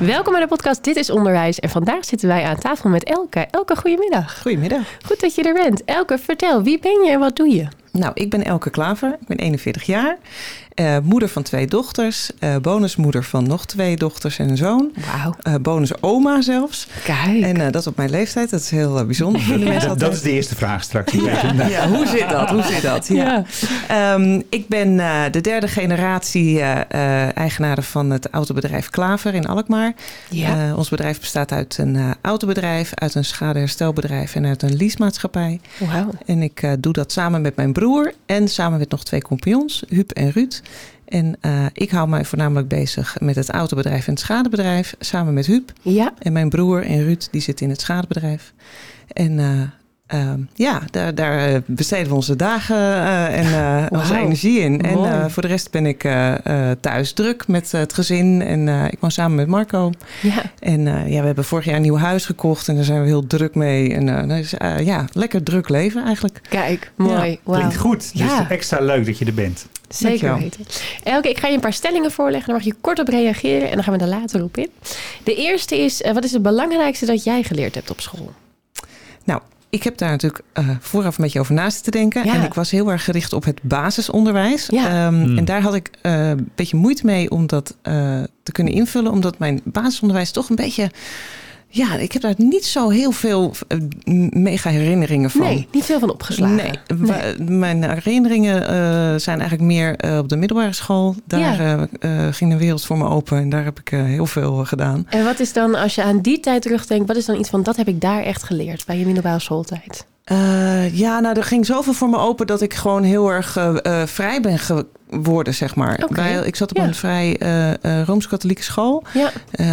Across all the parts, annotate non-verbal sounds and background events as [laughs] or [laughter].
Welkom bij de podcast Dit is Onderwijs. En vandaag zitten wij aan tafel met Elke. Elke, goedemiddag. Goedemiddag. Goed dat je er bent. Elke, vertel, wie ben je en wat doe je? Nou, ik ben Elke Klaver. Ik ben 41 jaar. Uh, moeder van twee dochters. Uh, bonusmoeder van nog twee dochters en een zoon. Wauw. Uh, bonusoma zelfs. Kijk. En dat op mijn leeftijd. Dat is heel bijzonder voor de mensen. Dat, dat is de eerste vraag straks. [laughs] Ja, ja, hoe zit dat? Hoe zit dat? Ja. ja. Um, ik ben de derde generatie eigenaar van het autobedrijf Klaver in Alkmaar. Ja. ons bedrijf bestaat uit een autobedrijf, uit een schadeherstelbedrijf en uit een leasemaatschappij. Wauw. En ik doe dat samen met mijn broer en samen met nog twee compagnons, Huub en Ruud. En uh, ik hou mij voornamelijk bezig met het autobedrijf en het schadebedrijf, samen met Huub. Ja. En mijn broer en Ruud, die zitten in het schadebedrijf. En uh, uh, ja, daar, daar, besteden we onze dagen uh, en uh, wow. [laughs] onze energie in. Mooi. En voor de rest ben ik thuis druk met het gezin. En ik woon samen met Marco. Ja. En ja, we hebben vorig jaar een nieuw huis gekocht. En daar zijn we heel druk mee. En dus, ja, lekker druk leven eigenlijk. Kijk, mooi. Ja. Wow. Klinkt goed. Dus Ja. extra leuk dat je er bent. Zeker weten. Elke, ik ga je een paar stellingen voorleggen. Daar mag je kort op reageren en dan gaan we er later op in. De eerste is, uh, wat is het belangrijkste dat jij geleerd hebt op school? Nou, ik heb daar natuurlijk uh, vooraf een beetje over na te denken. Ja. En ik was heel erg gericht op het basisonderwijs. Ja. Um, Hmm. En daar had ik uh, een beetje moeite mee om dat uh, te kunnen invullen. Omdat mijn basisonderwijs toch een beetje... Ja, ik heb daar niet zo heel veel uh, mega herinneringen van. Nee, niet veel van opgeslagen. Nee, mijn herinneringen uh, zijn eigenlijk meer uh, op de middelbare school. Daar Ja. uh, ging de wereld voor me open en daar heb ik heel veel gedaan. En wat is dan, als je aan die tijd terugdenkt, wat is dan iets van dat heb ik daar echt geleerd bij je middelbare schooltijd? Ja, nou, er ging zoveel voor me open dat ik gewoon heel erg vrij ben geworden, zeg maar. Okay. Ik zat op Ja. een vrij rooms-katholieke school. Ja.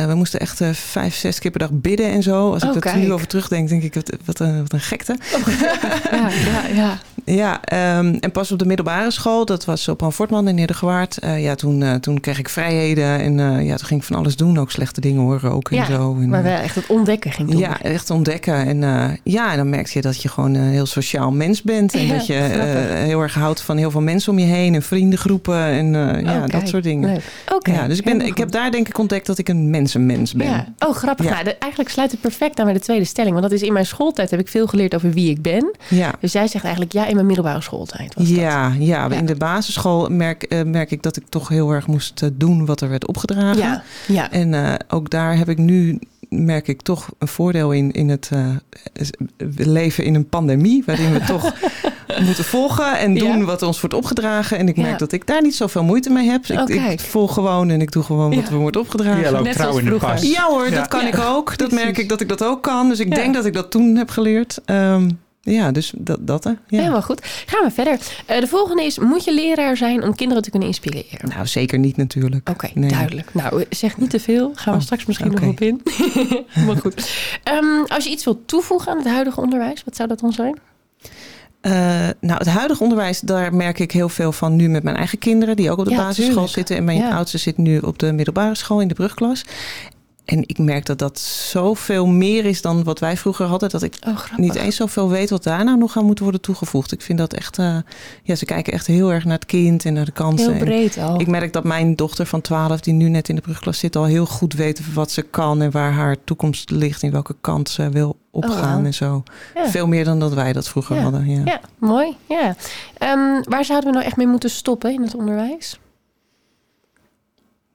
we moesten echt vijf, zes keer per dag bidden en zo. Als ik Oh, dat nu over terugdenk, denk ik, wat, wat, een, wat een gekte. [laughs] ja, ja, ja. Ja, um, en pas op de middelbare school, dat was op An Fortman in Nedergewaard. ja, toen, toen kreeg ik vrijheden en ja, toen ging ik van alles doen. Ook slechte dingen horen, roken ja, en zo. En, maar wel echt het ontdekken ging doen. Ja, echt ontdekken. En ja, en dan merkte je dat je gewoon een heel sociaal mens bent. En dat je uh, heel erg houdt van heel veel mensen om je heen. En vriendengroepen en uh, ja, Oh, dat soort dingen. Oké. Ja, dus ik, ben, ik heb daar denk ik ontdekt dat ik een mensenmens ben. Ja. Oh, grappig. Ja. Nou, de- eigenlijk sluit het perfect aan bij de tweede stelling. Want dat is in mijn schooltijd heb ik veel geleerd over wie ik ben. Ja. Dus jij zegt eigenlijk ja in mijn middelbare schooltijd. Was dat. Ja, ja, Ja. in de basisschool merk, uh, merk ik dat ik toch heel erg moest uh, doen wat er werd opgedragen. Ja, ja. En uh, ook daar heb ik nu, merk ik toch een voordeel in, in het uh, leven in een pandemie. Waarin we toch [laughs] moeten volgen en doen Ja. wat ons wordt opgedragen. En ik merk Ja. dat ik daar niet zoveel moeite mee heb. Ik, Oh, ik volg gewoon en ik doe gewoon wat Ja. me wordt opgedragen. Ja, Net trouw als in de pas. Ja hoor, Ja. dat kan Ja. ik ook. Dat merk ik dat ik dat ook kan. Dus ik Ja. denk dat ik dat toen heb geleerd. Um, ja, dus dat. dat hè. ja. Helemaal goed. Gaan we verder. Uh, de volgende is, moet je leraar zijn om kinderen te kunnen inspireren? Nou, zeker niet natuurlijk. Oké, Nee. duidelijk. Nou, zeg niet te veel. Gaan we Oh, straks misschien nog op in. [laughs] maar goed. Um, als je iets wilt toevoegen aan het huidige onderwijs, wat zou dat dan zijn? Uh, nou, het huidige onderwijs, daar merk ik heel veel van nu met mijn eigen kinderen, die ook op de Ja, basisschool tuurlijk. zitten. En mijn Ja. oudste zit nu op de middelbare school in de brugklas. En ik merk dat dat zoveel meer is dan wat wij vroeger hadden. Dat ik Oh, niet eens zoveel weet wat daar nou nog aan moet worden toegevoegd. Ik vind dat echt, uh, ja, ze kijken echt heel erg naar het kind en naar de kansen. Heel breed al. ik merk dat mijn dochter van 12, die nu net in de brugklas zit, al heel goed weet wat ze kan en waar haar toekomst ligt, in welke kant ze wil opgaan wauw. en zo. Ja. Veel meer dan dat wij dat vroeger Ja. hadden. Ja. Ja, mooi. Ja. Um, waar zouden we nou echt mee moeten stoppen in het onderwijs?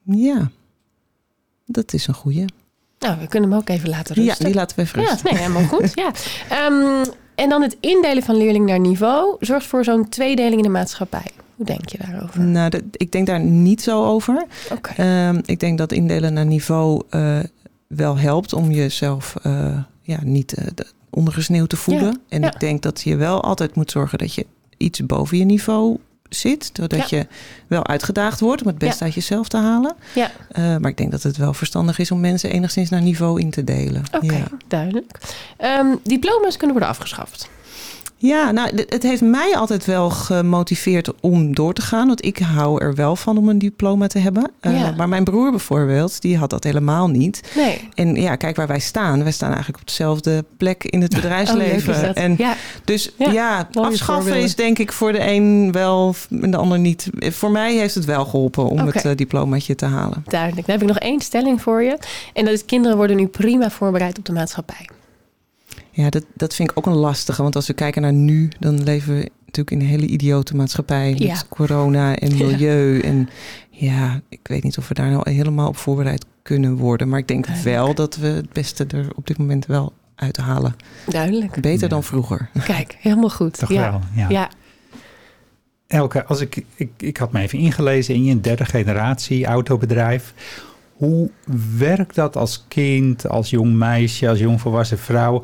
Ja, dat is een goeie. Nou, we kunnen hem ook even laten rusten. Ja, die laten we even Ja, rusten. nee, helemaal goed. Ja. Um, en dan het indelen van leerling naar niveau zorgt voor zo'n tweedeling in de maatschappij. Hoe denk je daarover? Nou, ik denk daar niet zo over. Oké. Um, ik denk dat indelen naar niveau uh, wel helpt om jezelf uh, ja, niet uh, ondergesneeuwd te voelen. Ja, En ja. ik denk dat je wel altijd moet zorgen dat je iets boven je niveau zit. Doordat Ja. je wel uitgedaagd wordt om het beste Ja. uit jezelf te halen. Ja. Uh, maar ik denk dat het wel verstandig is om mensen enigszins naar niveau in te delen. Oké, Ja. duidelijk. Um, diploma's kunnen worden afgeschaft. Ja, nou, het heeft mij altijd wel gemotiveerd om door te gaan. Want ik hou er wel van om een diploma te hebben. Eh. Maar mijn broer bijvoorbeeld, die had dat helemaal niet. Nee. En ja, kijk waar wij staan. Wij staan eigenlijk op dezelfde plek in het [laughs] Oh, leuk bedrijfsleven. dat. en ja. dus Ja, ja, afschaffen is denk ik voor de een wel en de ander niet. Voor mij heeft het wel geholpen om het eh, diplomaatje te halen. Duidelijk. Dan heb ik nog één stelling voor je. En dat is kinderen worden nu prima voorbereid op de maatschappij. Ja, dat, dat vind ik ook een lastige. Want als we kijken naar nu, dan leven we natuurlijk in een hele idiote maatschappij. Met Ja. corona en [laughs] Ja. milieu. En ja, ik weet niet of we daar nou helemaal op voorbereid kunnen worden. Maar ik denk Duidelijk. wel dat we het beste er op dit moment wel uithalen. Duidelijk. Beter Ja. dan vroeger. [laughs] Kijk, helemaal goed. Toch ja. wel, ja. Ja. Elke, als ik, ik, ik had me even ingelezen in je derde generatie autobedrijf. Hoe werkt dat als kind, als jong meisje, als jong volwassen vrouw?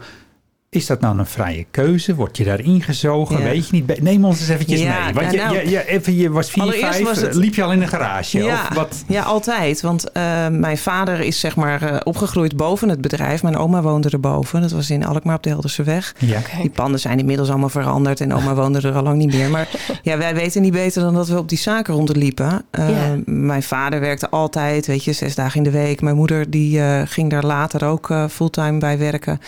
Is dat nou een vrije keuze? Word je daar ingezogen? Ja. Weet je niet? Neem ons eens eventjes Ja, mee. Want ja, je, nou, je, je, even, je was vier, allereerst vijf, was het- eh, liep je al in een garage? Ja. Of wat? Ja, altijd. Want eh, mijn vader is zeg maar eh, opgegroeid boven het bedrijf. Mijn oma woonde erboven. Dat was in Alkmaar op de Helderse weg. Ja. Die panden zijn inmiddels allemaal veranderd en oma woonde er al lang niet meer. Maar ja, wij weten niet beter dan dat we op die zaken rondliepen. Uh, Ja. Mijn vader werkte altijd, weet je, zes dagen in de week. Mijn moeder die eh, ging daar later ook fulltime bij werken.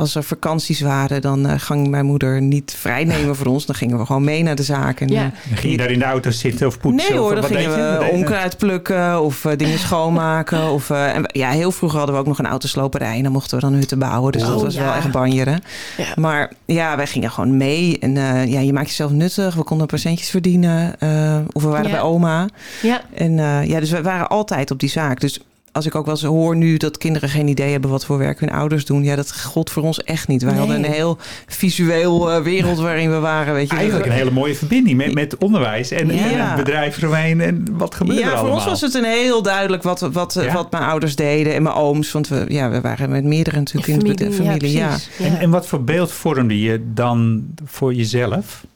Als er vakanties waren, dan eh, ging mijn moeder niet vrijnemen voor ons. Dan gingen we gewoon mee naar de zaak. En, Ja. eh, Dan ging je daar in de auto zitten of poetsen? Nee hoor, of, dan wat gingen we je? onkruid plukken of eh, dingen [laughs] schoonmaken. Of, en ja, heel vroeger hadden we ook nog een autosloperij. En dan mochten we dan hutten bouwen. Dus dat Oh, was wel echt banjeren. Ja. Maar ja, wij gingen gewoon mee. En ja, je maakt jezelf nuttig. We konden centjes verdienen. of we waren bij oma. Ja. En ja, dus we waren altijd op die zaak. Dus als ik ook wel eens hoor nu dat kinderen geen idee hebben wat voor werk hun ouders doen. Ja, dat gold voor ons echt niet. Wij Nee. hadden een heel visueel eh, wereld waarin we waren. Weet je. Eigenlijk een hele mooie verbinding met, met onderwijs en, Ja. het bedrijf eromheen. En wat gebeurt er Ja, voor allemaal? ons was het een heel duidelijk wat, wat, Ja? wat mijn ouders deden en mijn ooms. Want we, ja, we waren met meerdere natuurlijk in de familie. Ja. Ja. En, en wat voor beeld vormde je dan voor jezelf?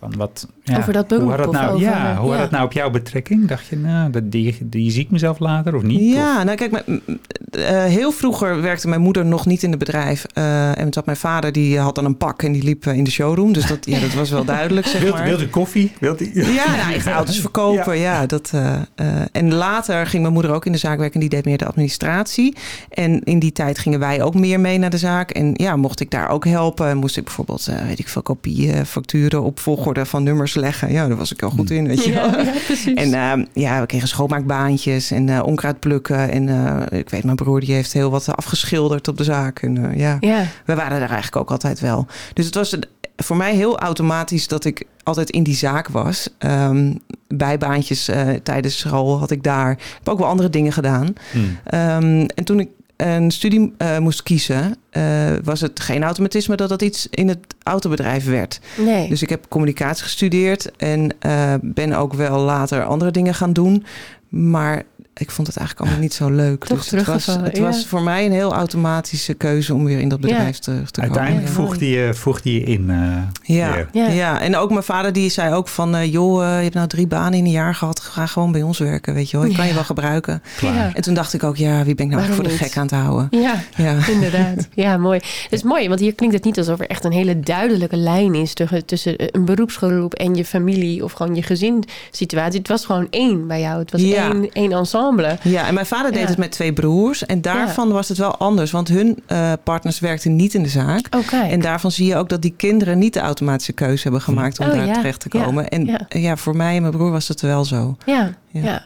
Van wat, ja, Over dat hoe beroep had dat nou, over, ja, hoe had dat nou op jouw betrekking? Dacht je, nou, dat, die, die zie ik mezelf later of niet? Ja, nou kijk, mijn- eh, heel vroeger werkte mijn moeder nog niet in het bedrijf. eh, en mijn vader, die had dan een pak en die liep eh, in de showroom. Dus dat, ja, dat was wel duidelijk, zeg Wilt, maar. wilt u koffie? Wilt u, Ja, nou, echt auto's verkopen. Ja. dat, eh, eh, en later ging mijn moeder ook in de zaak werken. Die deed meer de administratie. En in die tijd gingen wij ook meer mee naar de zaak. En ja, mocht ik daar ook helpen. Moest ik bijvoorbeeld, eh, weet ik veel, kopieën, facturen op volgorde van nummers leggen. Ja, daar was ik wel goed in, weet je wel. Ja. En eh, ja, we kregen schoonmaakbaantjes en eh, onkruid plukken. En eh, ik weet, mijn broer die heeft heel wat afgeschilderd op de zaak. En eh, ja, ja. we waren er eigenlijk ook altijd wel. Dus het was voor mij heel automatisch dat ik altijd in die zaak was. Ehm, bijbaantjes eh, tijdens school had ik daar. Ik heb ook wel andere dingen gedaan. Hmm. Ehm, en toen ik een studie eh, moest kiezen, eh, was het geen automatisme dat dat iets in het autobedrijf werd. Nee. Dus ik heb communicatie gestudeerd en eh, ben ook wel later andere dingen gaan doen. Maar ik vond het eigenlijk allemaal niet zo leuk. Toch dus het was, teruggevallen, het ja. was voor mij een heel automatische keuze om weer in dat Ja. bedrijf terug te komen. Uiteindelijk Ja, mooi. voegde je, voegde je in. eh, Ja. Ja. ja. en ook mijn vader die zei ook van... eh, joh, eh, je hebt nou drie banen in een jaar gehad. Ga gewoon bij ons werken, weet je wel. Ik kan je Ja. wel gebruiken. Klaar. Ja. En toen dacht ik ook, ja, wie ben ik nou Waarom voor de gek aan het houden? Ja, Ja. [laughs] inderdaad. Ja, mooi. Het is mooi, want hier klinkt het niet alsof er echt een hele duidelijke lijn is tussen, tussen een beroepsgroep en je familie of gewoon je gezinssituatie. Het was gewoon één bij jou. Het was Ja. één, één ensemble. Ja, en mijn vader deed Ja. het met twee broers. En daarvan was het wel anders. Want hun eh, partners werkten niet in de zaak. Oké. En daarvan zie je ook dat die kinderen niet de automatische keuze hebben gemaakt om Oh, daar ja. terecht te Ja. komen. En Ja. ja. voor mij en mijn broer was het wel zo. Ja, Ja. ja.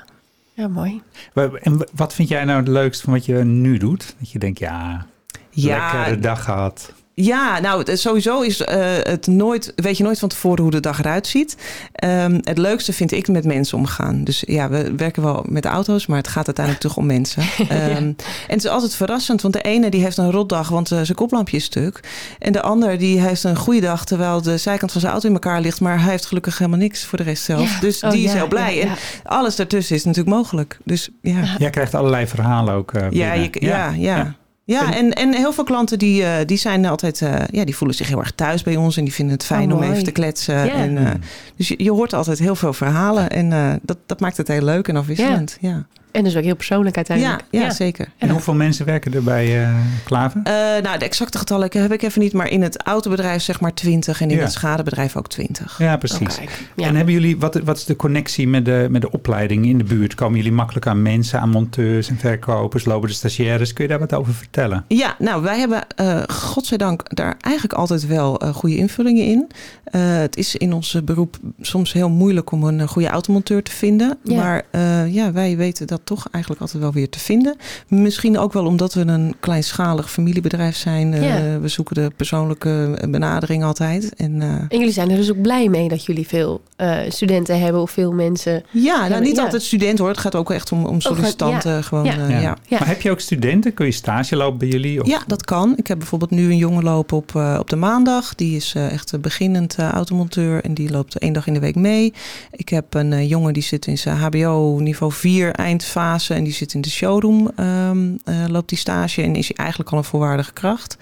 ja. mooi. En wa- wat vind jij nou het leukste van wat je nu doet? Dat je denkt, ja, lekkere dag gehad. Ja, nou, sowieso is eh, het nooit, weet je nooit van tevoren hoe de dag eruit ziet. Ehm, het leukste vind ik met mensen omgaan. Dus ja, we werken wel met auto's, maar het gaat uiteindelijk toch om mensen. [laughs] Ehm, En het is altijd verrassend, want de ene die heeft een rotdag, want eh, zijn koplampje is stuk. En de ander die heeft een goede dag, terwijl de zijkant van zijn auto in elkaar ligt, maar hij heeft gelukkig helemaal niks voor de rest zelf. Ja. Dus Oh, die is ja, heel blij. ja, ja. En alles daartussen is natuurlijk mogelijk. Dus ja. Jij krijgt allerlei verhalen ook eh, Ja, je, ja, ja. Ja. en, en heel veel klanten die, eh, die zijn altijd, eh, ja, die voelen zich heel erg thuis bij ons en die vinden het fijn Oh, om mooi. even te kletsen. En, eh, Hmm. dus je, je hoort altijd heel veel verhalen en eh, dat, dat maakt het heel leuk en afwisselend. Ja. En dus ook heel persoonlijk Ja, uiteindelijk. ja, zeker. En hoeveel mensen werken er bij eh Klaver? Eh, nou, de exacte getallen heb ik even niet, maar in het autobedrijf zeg maar 20 en in Ja. het schadebedrijf ook 20. Ja, Oh, precies. Ja. En hebben jullie, wat, wat is de connectie met de, met de opleiding in de buurt? Komen jullie makkelijk aan mensen, aan monteurs en verkopers? Lopen de stagiaires? Kun je daar wat over vertellen? Ja, nou, wij hebben, eh godzijdank, daar eigenlijk altijd wel eh, goede invullingen in. Eh, het is in ons beroep soms heel moeilijk om een goede automonteur te vinden. Ja. Maar eh, ja, wij weten dat toch eigenlijk altijd wel weer te vinden. Misschien ook wel omdat we een kleinschalig familiebedrijf zijn. Eh, Ja. We zoeken de persoonlijke benadering altijd. En, eh, En jullie zijn er dus ook blij mee dat jullie veel eh, studenten hebben of veel mensen. ja, nou, niet ja. altijd student hoor. Het gaat ook echt om, om sollicitanten. Gewoon, Ja. eh, Ja. Maar heb je ook studenten? Kun je stage lopen bij jullie? Of- Ja, dat kan. Ik heb bijvoorbeeld nu een jongen lopen op, eh, op de maandag. Die is eh, echt een beginnend automonteur en die loopt één dag in de week mee. Ik heb een jongen die zit in zijn HBO niveau 4 eindfase en die zit in de showroom. ehm, eh, loopt die stage en is hij eigenlijk al een volwaardige kracht.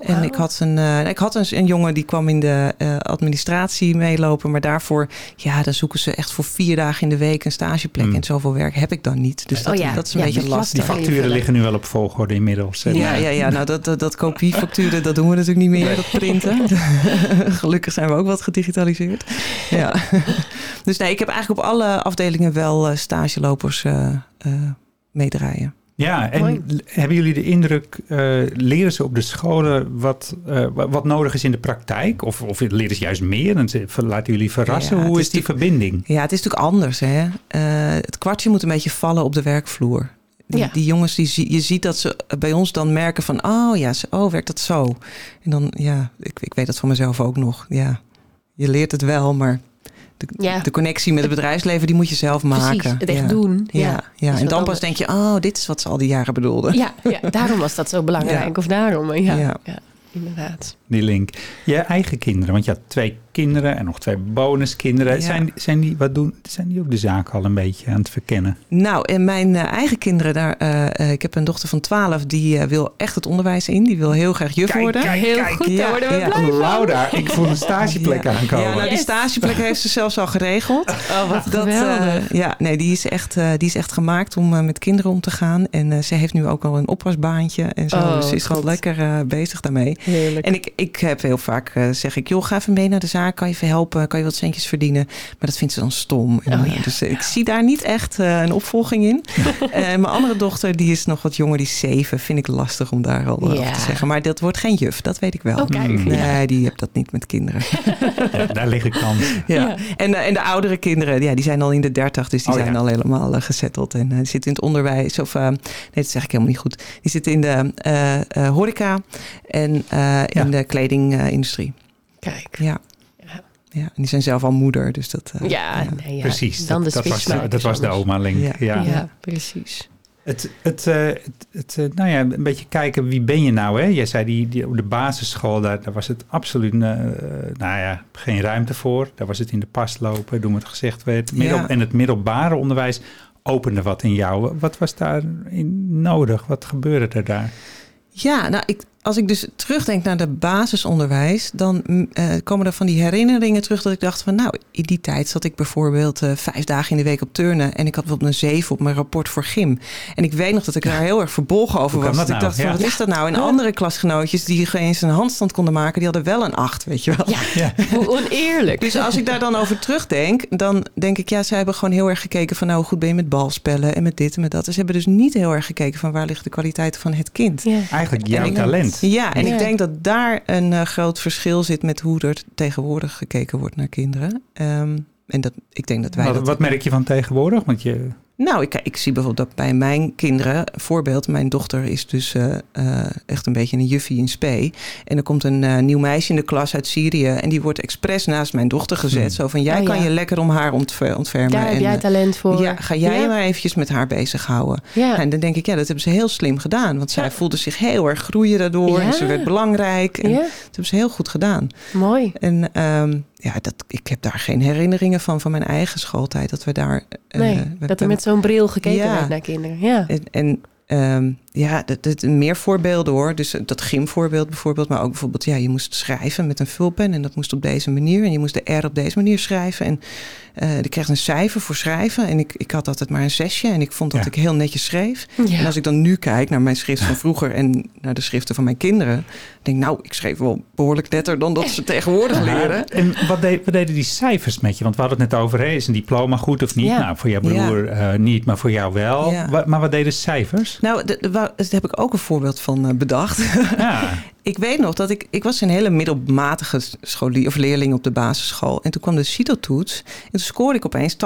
En ik had, een, eh, ik had een, een jongen die kwam in de eh, administratie meelopen. Maar daarvoor, ja, dan zoeken ze echt voor vier dagen in de week een stageplek. Hmm. En zoveel werk heb ik dan niet. Dus Oh dat, ja. dat is een Ja, beetje die lastig. Die facturen liggen nu wel op volgorde inmiddels. Ja, ja, ja. nou dat, dat, dat kopiefacturen, dat doen we natuurlijk niet meer, dat printen. [laughs] Gelukkig zijn we ook wat gedigitaliseerd. Ja. [laughs] Dus nee, ik heb eigenlijk op alle afdelingen wel stagelopers eh, meedraaien. Ja, en Mooi. hebben jullie de indruk, eh, leren ze op de scholen wat, eh, wa- wat nodig is in de praktijk? Of, of leren ze juist meer en ze, laten jullie verrassen? Ja, Hoe is is die verbinding? Ja, het is natuurlijk anders. Hè? Eh, het kwartje moet een beetje vallen op de werkvloer. Die, Ja. die jongens, die, zie- je ziet dat ze bij ons dan merken van... oh ja, ze- oh, werkt dat zo? En dan, ja, ik, ik weet dat van mezelf ook nog. Ja, je leert het wel, maar de, Ja. de connectie met het bedrijfsleven... die moet je zelf maken. Precies, het echt ja. doen. Ja, Ja, ja. is en dan pas denk je, oh, dit is wat ze al die jaren bedoelden. Ja, ja, daarom was dat zo belangrijk. Of daarom, ja, Ja. ja. inderdaad. Die link. Je eigen kinderen, want je had twee kinderen en nog twee bonuskinderen. Ja. Zijn, zijn, die, wat doen, zijn die ook de zaak al een beetje aan het verkennen? Nou, en mijn eh, eigen kinderen, daar, eh, eh, ik heb een dochter van 12, die wil echt het onderwijs in. Die wil heel graag juf worden. Heel goed, Ja, daar worden we ja. blij van. Laura, ik voel een stageplek ja. aankomen. Ja, nou, die stageplek heeft ze zelfs al geregeld. Oh, wat Dat, eh, geweldig. ja, nee, die is echt, eh, die is echt gemaakt om eh, met kinderen om te gaan. En eh, ze heeft nu ook al een oppasbaantje en zo. Oh, dus ze is gewoon lekker eh, bezig daarmee. Heerlijk. En ik, ik heb heel vaak, zeg ik, joh, ga even mee naar de zaak. Kan je even helpen? Kan je wat centjes verdienen? Maar dat vindt ze dan stom. En, Oh, eh, ja. Dus eh, ik zie daar niet echt eh, een opvolging in. [laughs] Mijn andere dochter, die is nog wat jonger, die is zeven. Vind ik lastig om daar al over te zeggen. Maar dat wordt geen juf, dat weet ik wel. Oh. Mm. Nee, die heeft dat niet met kinderen. [laughs] Daar lig ik kans. Ja. En, de, en de oudere kinderen, ja, die zijn al in de dertig, dus die Oh, zijn al helemaal gezetteld. En die zitten in het onderwijs, of nee, dat zeg ik helemaal niet goed. Die zitten in de uh, horeca en in de kledingindustrie. Kijk. Ja. Ja. En die zijn zelf al moeder, dus dat... ja, ja. Nee, ja. Precies, Dan dat, de dat, was, de, dat was de oma-link. Ja. Ja. Ja, precies. Het, het, uh, het, het uh, nou ja, een beetje kijken, wie ben je nou? Hè? Jij zei, die, die, op de basisschool, daar, daar was het absoluut uh, nou ja, geen ruimte voor. Daar was het in de pas lopen, doen wat gezegd werd. Middel, ja. En het middelbare onderwijs opende wat in jou. Wat was daarin nodig? Wat gebeurde er daar? Ja, nou, ik, als ik dus terugdenk naar de basisonderwijs, dan uh, komen er van die herinneringen terug dat ik dacht van, nou, in die tijd zat ik bijvoorbeeld uh, vijf dagen in de week op turnen en ik had bijvoorbeeld een zeven op mijn rapport voor gym. En ik weet nog dat ik daar heel erg verbolgen over was. Dat, nou? ik dacht van, ja. wat is dat nou? En andere klasgenootjes die geen eens een handstand konden maken, die hadden wel een acht, weet je wel. Ja, ja. [laughs] hoe oneerlijk. Dus als ik daar dan over terugdenk, dan denk ik, ja, ze hebben gewoon heel erg gekeken van, nou, hoe goed ben je met balspellen en met dit en met dat. Dus ze hebben dus niet heel erg gekeken van, waar ligt de kwaliteit van het kind. Ja. Eigenlijk jouw talent. Ja, en ja. ik denk dat daar een uh, groot verschil zit met hoe er tegenwoordig gekeken wordt naar kinderen. Um, en dat, ik denk dat wij. Wat, dat wat merk je van tegenwoordig? Want je. Nou, ik, ik zie bijvoorbeeld dat bij mijn kinderen, voorbeeld, mijn dochter is dus uh, uh, echt een beetje een juffie in spe. En er komt een uh, nieuw meisje in de klas uit Syrië en die wordt expres naast mijn dochter gezet. Hmm. Zo van, jij oh, kan ja. je lekker om haar ontfer ontfermen. Daar heb jij talent voor. Ja, ga jij ja. maar eventjes met haar bezighouden. Ja. En dan denk ik, ja, dat hebben ze heel slim gedaan. Want zij voelde zich heel erg groeien daardoor. En ze werd belangrijk. En dat hebben ze heel goed gedaan. Mooi. En um, ja, dat, ik heb daar geen herinneringen van, van mijn eigen schooltijd. Dat we daar... Nee, uh, dat er met zo'n bril gekeken ja. werd naar kinderen. Ja. En, en Ehm, ja, dat, dat, meer voorbeelden hoor. Dus dat gymvoorbeeld bijvoorbeeld. Maar ook bijvoorbeeld, ja, je moest schrijven met een vulpen. En dat moest op deze manier. En je moest de R op deze manier schrijven. En uh, ik kreeg een cijfer voor schrijven. En ik, ik had altijd maar een zesje. En ik vond dat Ja. ik heel netjes schreef. Ja. En als ik dan nu kijk naar mijn schrift van vroeger en naar de schriften van mijn kinderen, denk ik, nou, ik schreef wel behoorlijk netter dan dat ze tegenwoordig leren. En wat, deed, wat deden die cijfers met je? Want we hadden het net over, hè, is een diploma goed of niet? Ja. Nou, voor jouw broer eh, niet, maar voor jou wel. Ja. Wa- maar wat deden cijfers? Nou, de- de- waar- daar heb ik ook een voorbeeld van eh, bedacht. Ja, [laughs] ik weet nog dat ik, ik was een hele middelmatige scholier of leerling op de basisschool. En toen kwam de CITO-toets. En toen scoorde ik opeens 80%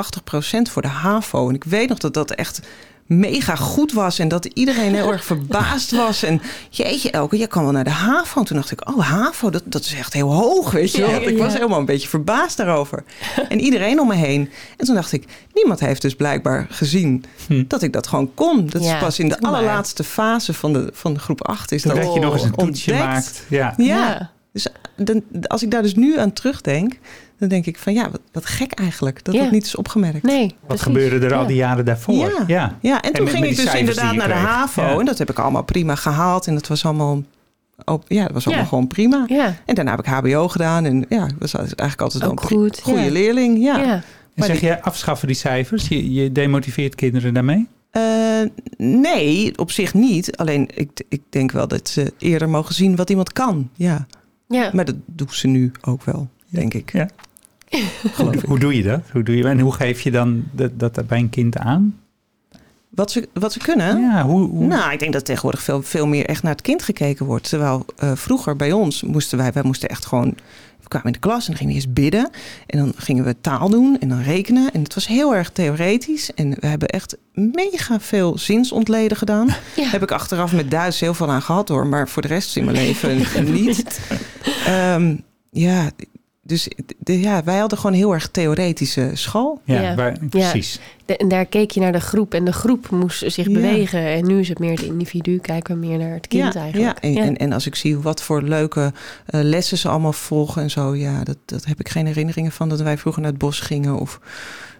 voor de HAVO. En ik weet nog dat dat echt mega goed was. En dat iedereen heel erg verbaasd was. En jeetje, Elke, jij kan wel naar de HAVO. En toen dacht ik, oh, HAVO, dat, dat is echt heel hoog, weet je wel. Ja, Want ik was helemaal een beetje verbaasd daarover. En iedereen om me heen. En toen dacht ik, niemand heeft dus blijkbaar gezien Hm. dat ik dat gewoon kon. Dat Ja, is pas in de maar. allerlaatste fase van de, van de groep 8 is dat dat je nog eens een ontdekt. maakt. Ja. Ja. Dus dan, als ik daar dus nu aan terugdenk, dan denk ik van ja, wat, wat gek eigenlijk dat Ja. dat niet is opgemerkt. Nee, Wat precies. gebeurde er al die jaren daarvoor? Ja. ja. Ja, en toen met- ging met ik dus inderdaad naar de. HAVO. Ja. En dat heb ik allemaal prima gehaald. En dat was allemaal, ook, ja, dat was allemaal Ja. gewoon prima. Ja, En daarna heb ik HBO gedaan. En ja, was eigenlijk altijd Ook een goed, goede ja. leerling. Ja. ja. En Maar zeg die- je afschaffen die cijfers? Je, je demotiveert kinderen daarmee? Eh, nee, op zich niet. Alleen ik, ik denk wel dat ze eerder mogen zien wat iemand kan. Ja. ja. Maar dat doen ze nu ook wel, denk ik. Ja. Hoe, doe je dat? Hoe doe je, en hoe geef je dan dat, dat bij een kind aan? Wat ze, wat ze kunnen? Ja, hoe, hoe- Nou, ik denk dat tegenwoordig veel, veel meer echt naar het kind gekeken wordt. Terwijl eh, vroeger bij ons moesten wij, wij moesten echt gewoon. We kwamen in de klas en dan gingen we eerst bidden. En dan gingen we taal doen en dan rekenen. En het was heel erg theoretisch. En we hebben echt mega veel zinsontleden gedaan. Ja. Heb ik achteraf met Duits heel veel aan gehad hoor. Maar voor de rest in mijn leven [laughs] niet. Ehm, ja, dus de, ja, wij hadden gewoon heel erg theoretische school. ja, Ja. waar- precies. De- en daar keek je naar de groep en de groep moest zich Ja. bewegen. En nu is het meer het individu, kijken we meer naar het kind ja, eigenlijk. Ja, en, En, en als ik zie wat voor leuke eh, lessen ze allemaal volgen en zo, ja, dat, dat heb ik geen herinneringen van dat wij vroeger naar het bos gingen of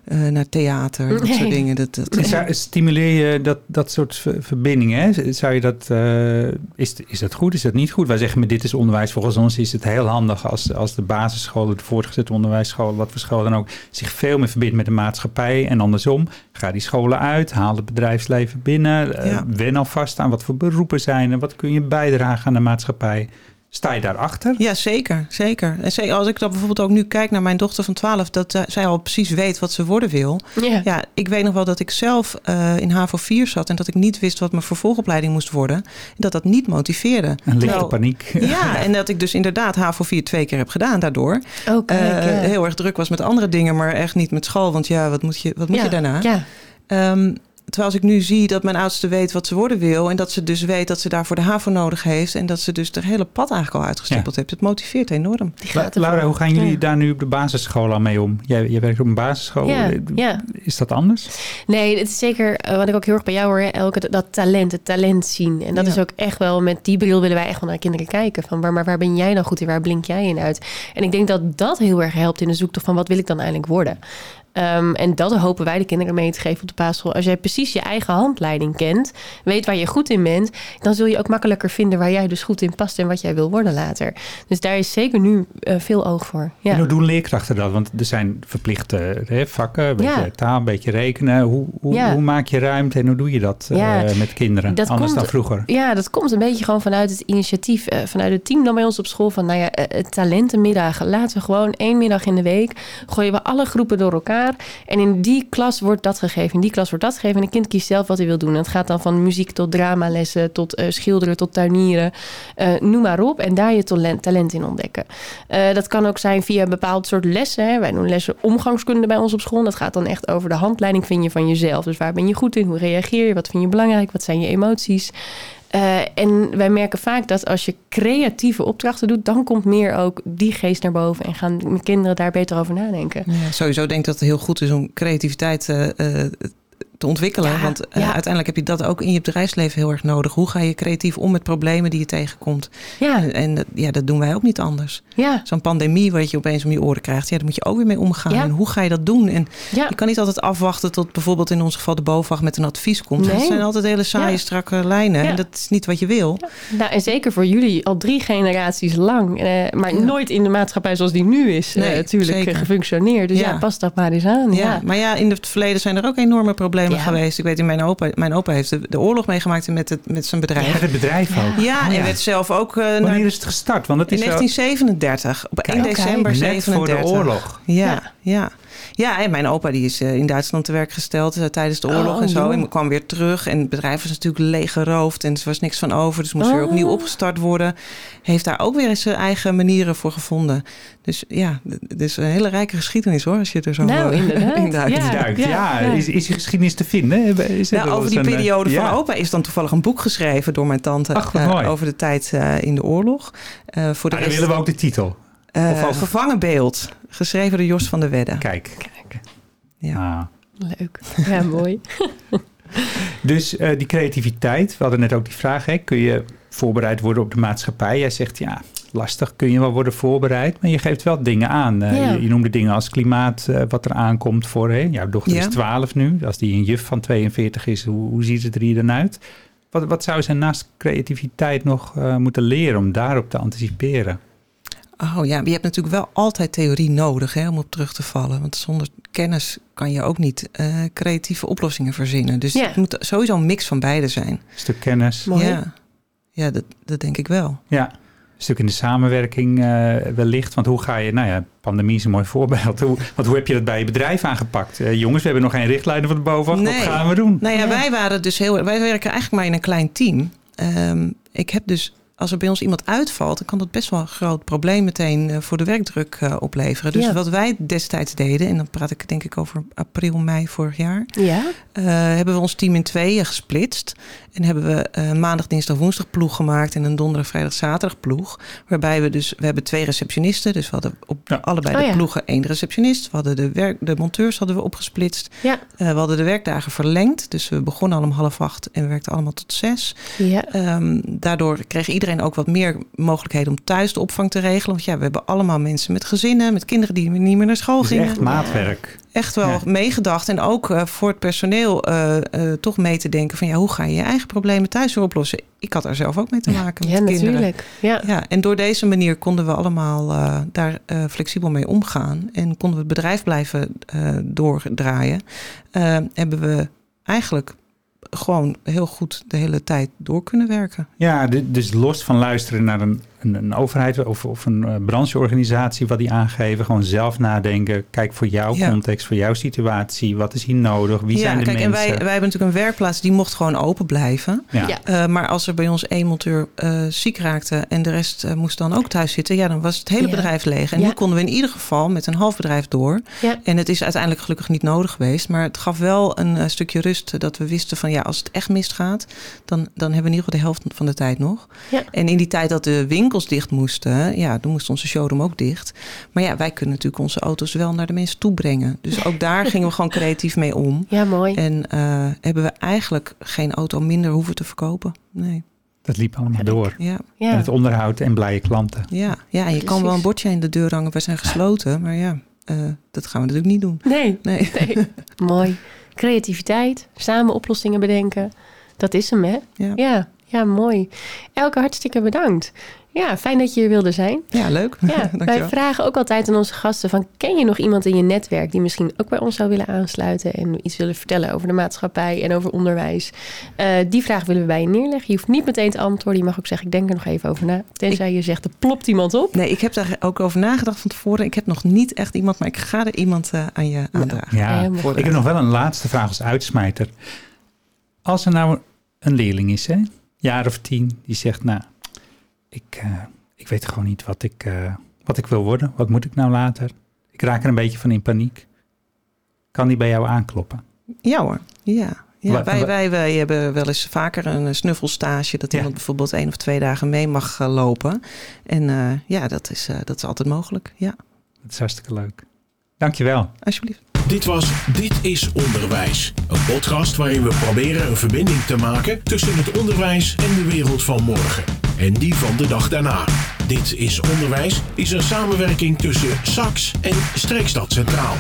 eh, naar theater, dat Nee. soort dingen. Dat, dat, En zou- Stimuleer je dat, dat soort ver- verbindingen? Hè? Zou je dat, eh, is, is dat goed? Is dat niet goed? Wij zeggen, maar dit is onderwijs. Volgens ons is het heel handig als, als de basisscholen, de voortgezet onderwijsscholen, wat voor scholen dan ook, zich veel meer verbindt met de maatschappij. En andersom, ga die scholen uit, haal het bedrijfsleven binnen. eh, Ja. wen alvast aan wat voor beroepen zijn en wat kun je bijdragen aan de maatschappij. Sta je daarachter? Ja, zeker, zeker. En als ik dan bijvoorbeeld ook nu kijk naar mijn dochter van 12, dat eh, zij al precies weet wat ze worden wil. Ja. Ja, ik weet nog wel dat ik zelf eh, in HAVO 4 zat en dat ik niet wist wat mijn vervolgopleiding moest worden. En dat dat niet motiveerde. Een lichte Terwijl- paniek. Ja, [laughs] en dat ik dus inderdaad HAVO 4 twee keer heb gedaan daardoor. Oh, kijk, Eh, heel erg druk was met andere dingen, maar echt niet met school. Want ja, wat moet je, wat moet ja. je daarna? Ja, Ehm, terwijl als ik nu zie dat mijn oudste weet wat ze worden wil... en dat ze dus weet dat ze daarvoor de HAVO nodig heeft... en dat ze dus het hele pad eigenlijk al uitgestippeld heeft. Het motiveert enorm. La-. Laura, hoe gaan jullie Ja. daar nu op de basisschool al mee om? Jij, jij werkt op een basisschool. Ja, ja. Is dat anders? Nee, het is zeker eh, wat ik ook heel erg bij jou hoor, Elke, dat- dat talent, het talent zien. En dat Ja. is ook echt wel, met die bril willen wij echt wel naar kinderen kijken. Van waar, maar waar ben jij dan goed in, waar blink jij in uit? En ik denk dat dat heel erg helpt in de zoektocht van wat wil ik dan eindelijk worden. Ehm, en dat hopen wij de kinderen mee te geven op de basisschool. Als jij precies je eigen handleiding kent, weet waar je goed in bent, dan zul je ook makkelijker vinden waar jij dus goed in past en wat jij wil worden later. Dus daar is zeker nu eh, veel oog voor. Ja. En hoe doen leerkrachten dat? Want er zijn verplichte hè, vakken, een beetje Ja. taal, een beetje rekenen. Hoe, hoe, Ja. hoe maak je ruimte en hoe doe je dat eh, met kinderen? dat Anders komt- dan vroeger. Ja, dat komt een beetje gewoon vanuit het initiatief, eh, vanuit het team dan bij ons op school. Van nou ja, eh, het talentenmiddag. Laten we gewoon één middag in de week gooien we alle groepen door elkaar. En in die klas wordt dat gegeven, in die klas wordt dat gegeven. En een kind kiest zelf wat hij wil doen. En het gaat dan van muziek tot dramalessen, tot eh, schilderen, tot tuinieren. Eh, noem maar op. En daar je talent, talent in ontdekken. Eh, dat kan ook zijn via een bepaald soort lessen. Wij doen lessen omgangskunde bij ons op school. Dat gaat dan echt over de handleiding vind je van jezelf. Dus waar ben je goed in? Hoe reageer je? Wat vind je belangrijk? Wat zijn je emoties? Eh, en wij merken vaak dat als je creatieve opdrachten doet, dan komt meer ook die geest naar boven en gaan mijn kinderen daar beter over nadenken. Ja, sowieso denk ik dat het heel goed is om creativiteit eh, te ontwikkelen. Ja, Want eh, uiteindelijk heb je dat ook in je bedrijfsleven heel erg nodig. Hoe ga je creatief om met problemen die je tegenkomt? Ja, En, en dat- ja, dat doen wij ook niet anders. ja, Zo'n pandemie wat je opeens om je oren krijgt, ja, daar moet je ook weer mee omgaan. Ja. En hoe ga je dat doen? En je kan niet altijd afwachten tot bijvoorbeeld in ons geval de BOVAG met een advies komt. Nee. Dat zijn altijd hele saaie, strakke lijnen. En dat is niet wat je wil. Nou, en zeker voor jullie al drie generaties lang. eh, maar nooit in de maatschappij zoals die nu is eh, natuurlijk zeker. gefunctioneerd. Dus ja. Pas dat maar eens aan. Ja, Maar ja, in het verleden zijn er ook enorme problemen Ja. geweest. Ik weet, in mijn opa, mijn opa heeft de, de oorlog meegemaakt met, het, met zijn bedrijf. Ja, het bedrijf Ja. ook. Ja, Oh, en werd zelf ook eh, naar, Wanneer is het gestart? Want het in is wel 1937, op 1 Kijk. december net 37. voor de oorlog. Ja, Ja. ja. en mijn opa die is eh, in Duitsland te werk gesteld eh, tijdens de oorlog Oh, en zo. joh. En kwam weer terug. En het bedrijf was natuurlijk leeggeroofd en er was niks van over. Dus moest weer Oh. opnieuw opgestart worden. Heeft daar ook weer eens zijn eigen manieren voor gevonden. Dus ja, het is een hele rijke geschiedenis hoor, als je er zo Nou, eh, [laughs] inderdaad. in duikt. Ja. Duikt. Ja, ja. Is, is die geschiedenis te vinden? Is er Nou, over die een, periode van ja. opa is dan toevallig een boek geschreven door mijn tante. Ach, wat eh, mooi. over de tijd eh, in de oorlog. Eh, voor de Maar dan rest, willen we ook de titel. eh, of over- Vervangen beeld. Geschreven door Jos van der Wedde. Kijk. Kijk, Ja. Ah. leuk. [laughs] Ja, mooi. [laughs] Dus eh, die creativiteit, we hadden net ook die vraag, hè, kun je voorbereid worden op de maatschappij? Jij zegt ja, lastig kun je wel worden voorbereid, maar je geeft wel dingen aan. Eh, Ja. je, je noemde dingen als klimaat, eh, wat er aankomt voor, hè? jouw dochter Ja. is 12 nu, als die een juf van 42 is, hoe, hoe ziet het er hier dan uit? Wat, wat zou ze naast creativiteit nog eh, moeten leren om daarop te anticiperen? Oh ja, je hebt natuurlijk wel altijd theorie nodig hè, om op terug te vallen. Want zonder kennis kan je ook niet eh, creatieve oplossingen verzinnen. Dus Ja. het moet sowieso een mix van beide zijn. Een stuk kennis, Mooi. Ja, ja dat, dat denk ik wel. ja. Een stuk in de samenwerking eh, wellicht. Want hoe ga je, nou ja, pandemie is een mooi voorbeeld. Hoe, want hoe heb je dat bij je bedrijf aangepakt? Eh, jongens, we hebben nog geen richtlijnen van de bovenaf. Nee. Wat gaan we doen? Nou ja, Ja. wij waren dus heel. Wij werken eigenlijk maar in een klein team. Ehm, ik heb dus. Als er bij ons iemand uitvalt, dan kan dat best wel een groot probleem meteen eh, voor de werkdruk eh, opleveren. Dus Ja. wat wij destijds deden, en dan praat ik denk ik over april, mei vorig jaar, Ja, eh, hebben we ons team in tweeën gesplitst. En hebben we eh, maandag, dinsdag, woensdag ploeg gemaakt en een donderdag, vrijdag, zaterdag ploeg. Waarbij we dus, we hebben twee receptionisten. Dus we hadden op Ja. allebei Oh de ja. ploegen één receptionist. We hadden de, werk, de monteurs hadden we opgesplitst. ja, Eh, we hadden de werkdagen verlengd. Dus we begonnen al om half acht en we werkten allemaal tot zes. ja. Ehm, daardoor kreeg iedereen ook wat meer mogelijkheden om thuis de opvang te regelen. Want ja, we hebben allemaal mensen met gezinnen, met kinderen die niet meer naar school gingen echt maatwerk. echt wel Ja. meegedacht. En ook eh, voor het personeel eh, eh, toch mee te denken van ja, hoe ga je je eigen problemen thuis weer oplossen? Ik had er zelf ook mee te maken met Ja, kinderen. natuurlijk. Ja. Ja, en door deze manier konden we allemaal eh, daar eh, flexibel mee omgaan. En konden we het bedrijf blijven eh, doordraaien. Hebben we eigenlijk gewoon heel goed de hele tijd door kunnen werken. Ja, dus los van luisteren naar een, een, een overheid of, of een eh, brancheorganisatie wat die aangeven. Gewoon zelf nadenken. Kijk voor jouw Ja. context, voor jouw situatie. Wat is hier nodig? Wie ja, zijn de kijk, en mensen? wij, wij hebben natuurlijk een werkplaats die mocht gewoon open blijven. ja. Ja. Eh, maar als er bij ons één monteur eh, ziek raakte en de rest moest dan ook thuis zitten, ja, dan was het hele Ja. bedrijf leeg. En Ja. nu konden we in ieder geval met een half bedrijf door. Ja. En het is uiteindelijk gelukkig niet nodig geweest, maar het gaf wel een stukje rust dat we wisten van ja, als het echt misgaat, dan, dan hebben we in ieder geval de helft van de tijd nog. Ja. En in die tijd dat de winkels dicht moesten, ja, dan moest onze showroom ook dicht. Maar ja, wij kunnen natuurlijk onze auto's wel naar de mensen toe brengen. Dus ook daar gingen we gewoon creatief mee om. [laughs] Ja, mooi. En eh, hebben we eigenlijk geen auto minder hoeven te verkopen. Nee. Dat liep allemaal door. Ja, Ja. En het onderhoud en blije klanten. ja. ja en je kan wel een bordje in de deur hangen. We zijn gesloten. Maar ja, eh, dat gaan we natuurlijk niet doen. Nee, Nee. [laughs] nee. mooi. Creativiteit, samen oplossingen bedenken. Dat is hem, hè? Ja. Ja, ja mooi. Elke hartstikke bedankt. Ja, fijn dat je hier wilde zijn. Ja, leuk. Ja, [laughs] wij vragen ook altijd aan onze gasten van... ken je nog iemand in je netwerk die misschien ook bij ons zou willen aansluiten... en iets willen vertellen over de maatschappij en over onderwijs? Eh, die vraag willen we bij je neerleggen. Je hoeft niet meteen te antwoorden. Je mag ook zeggen, ik denk er nog even over na. Tenzij je zegt, er plopt iemand op. Nee, ik heb daar ook over nagedacht van tevoren. Ik heb nog niet echt iemand, maar ik ga er iemand eh, aan je aandragen. Ja, goed. ik heb nog wel een laatste vraag als uitsmijter. Als er nou een leerling is, hè, jaar of tien, die zegt, nou, ik, eh, ik weet gewoon niet wat ik, eh, wat ik wil worden. Wat moet ik nou later? Ik raak er een beetje van in paniek. Kan die bij jou aankloppen? Ja hoor, ja. Ja, wij, wij, wij hebben wel eens vaker een eh, snuffelstage... dat Ja. iemand bijvoorbeeld één of twee dagen mee mag lopen. En eh, ja, dat is, eh, dat is altijd mogelijk. Ja, Dat is hartstikke leuk. Dankjewel. alsjeblieft. Dit was Dit is Onderwijs. Een podcast waarin we proberen een verbinding te maken tussen het onderwijs en de wereld van morgen. En die van de dag daarna. Dit is Onderwijs is een samenwerking tussen SAX en Streekstad Centraal.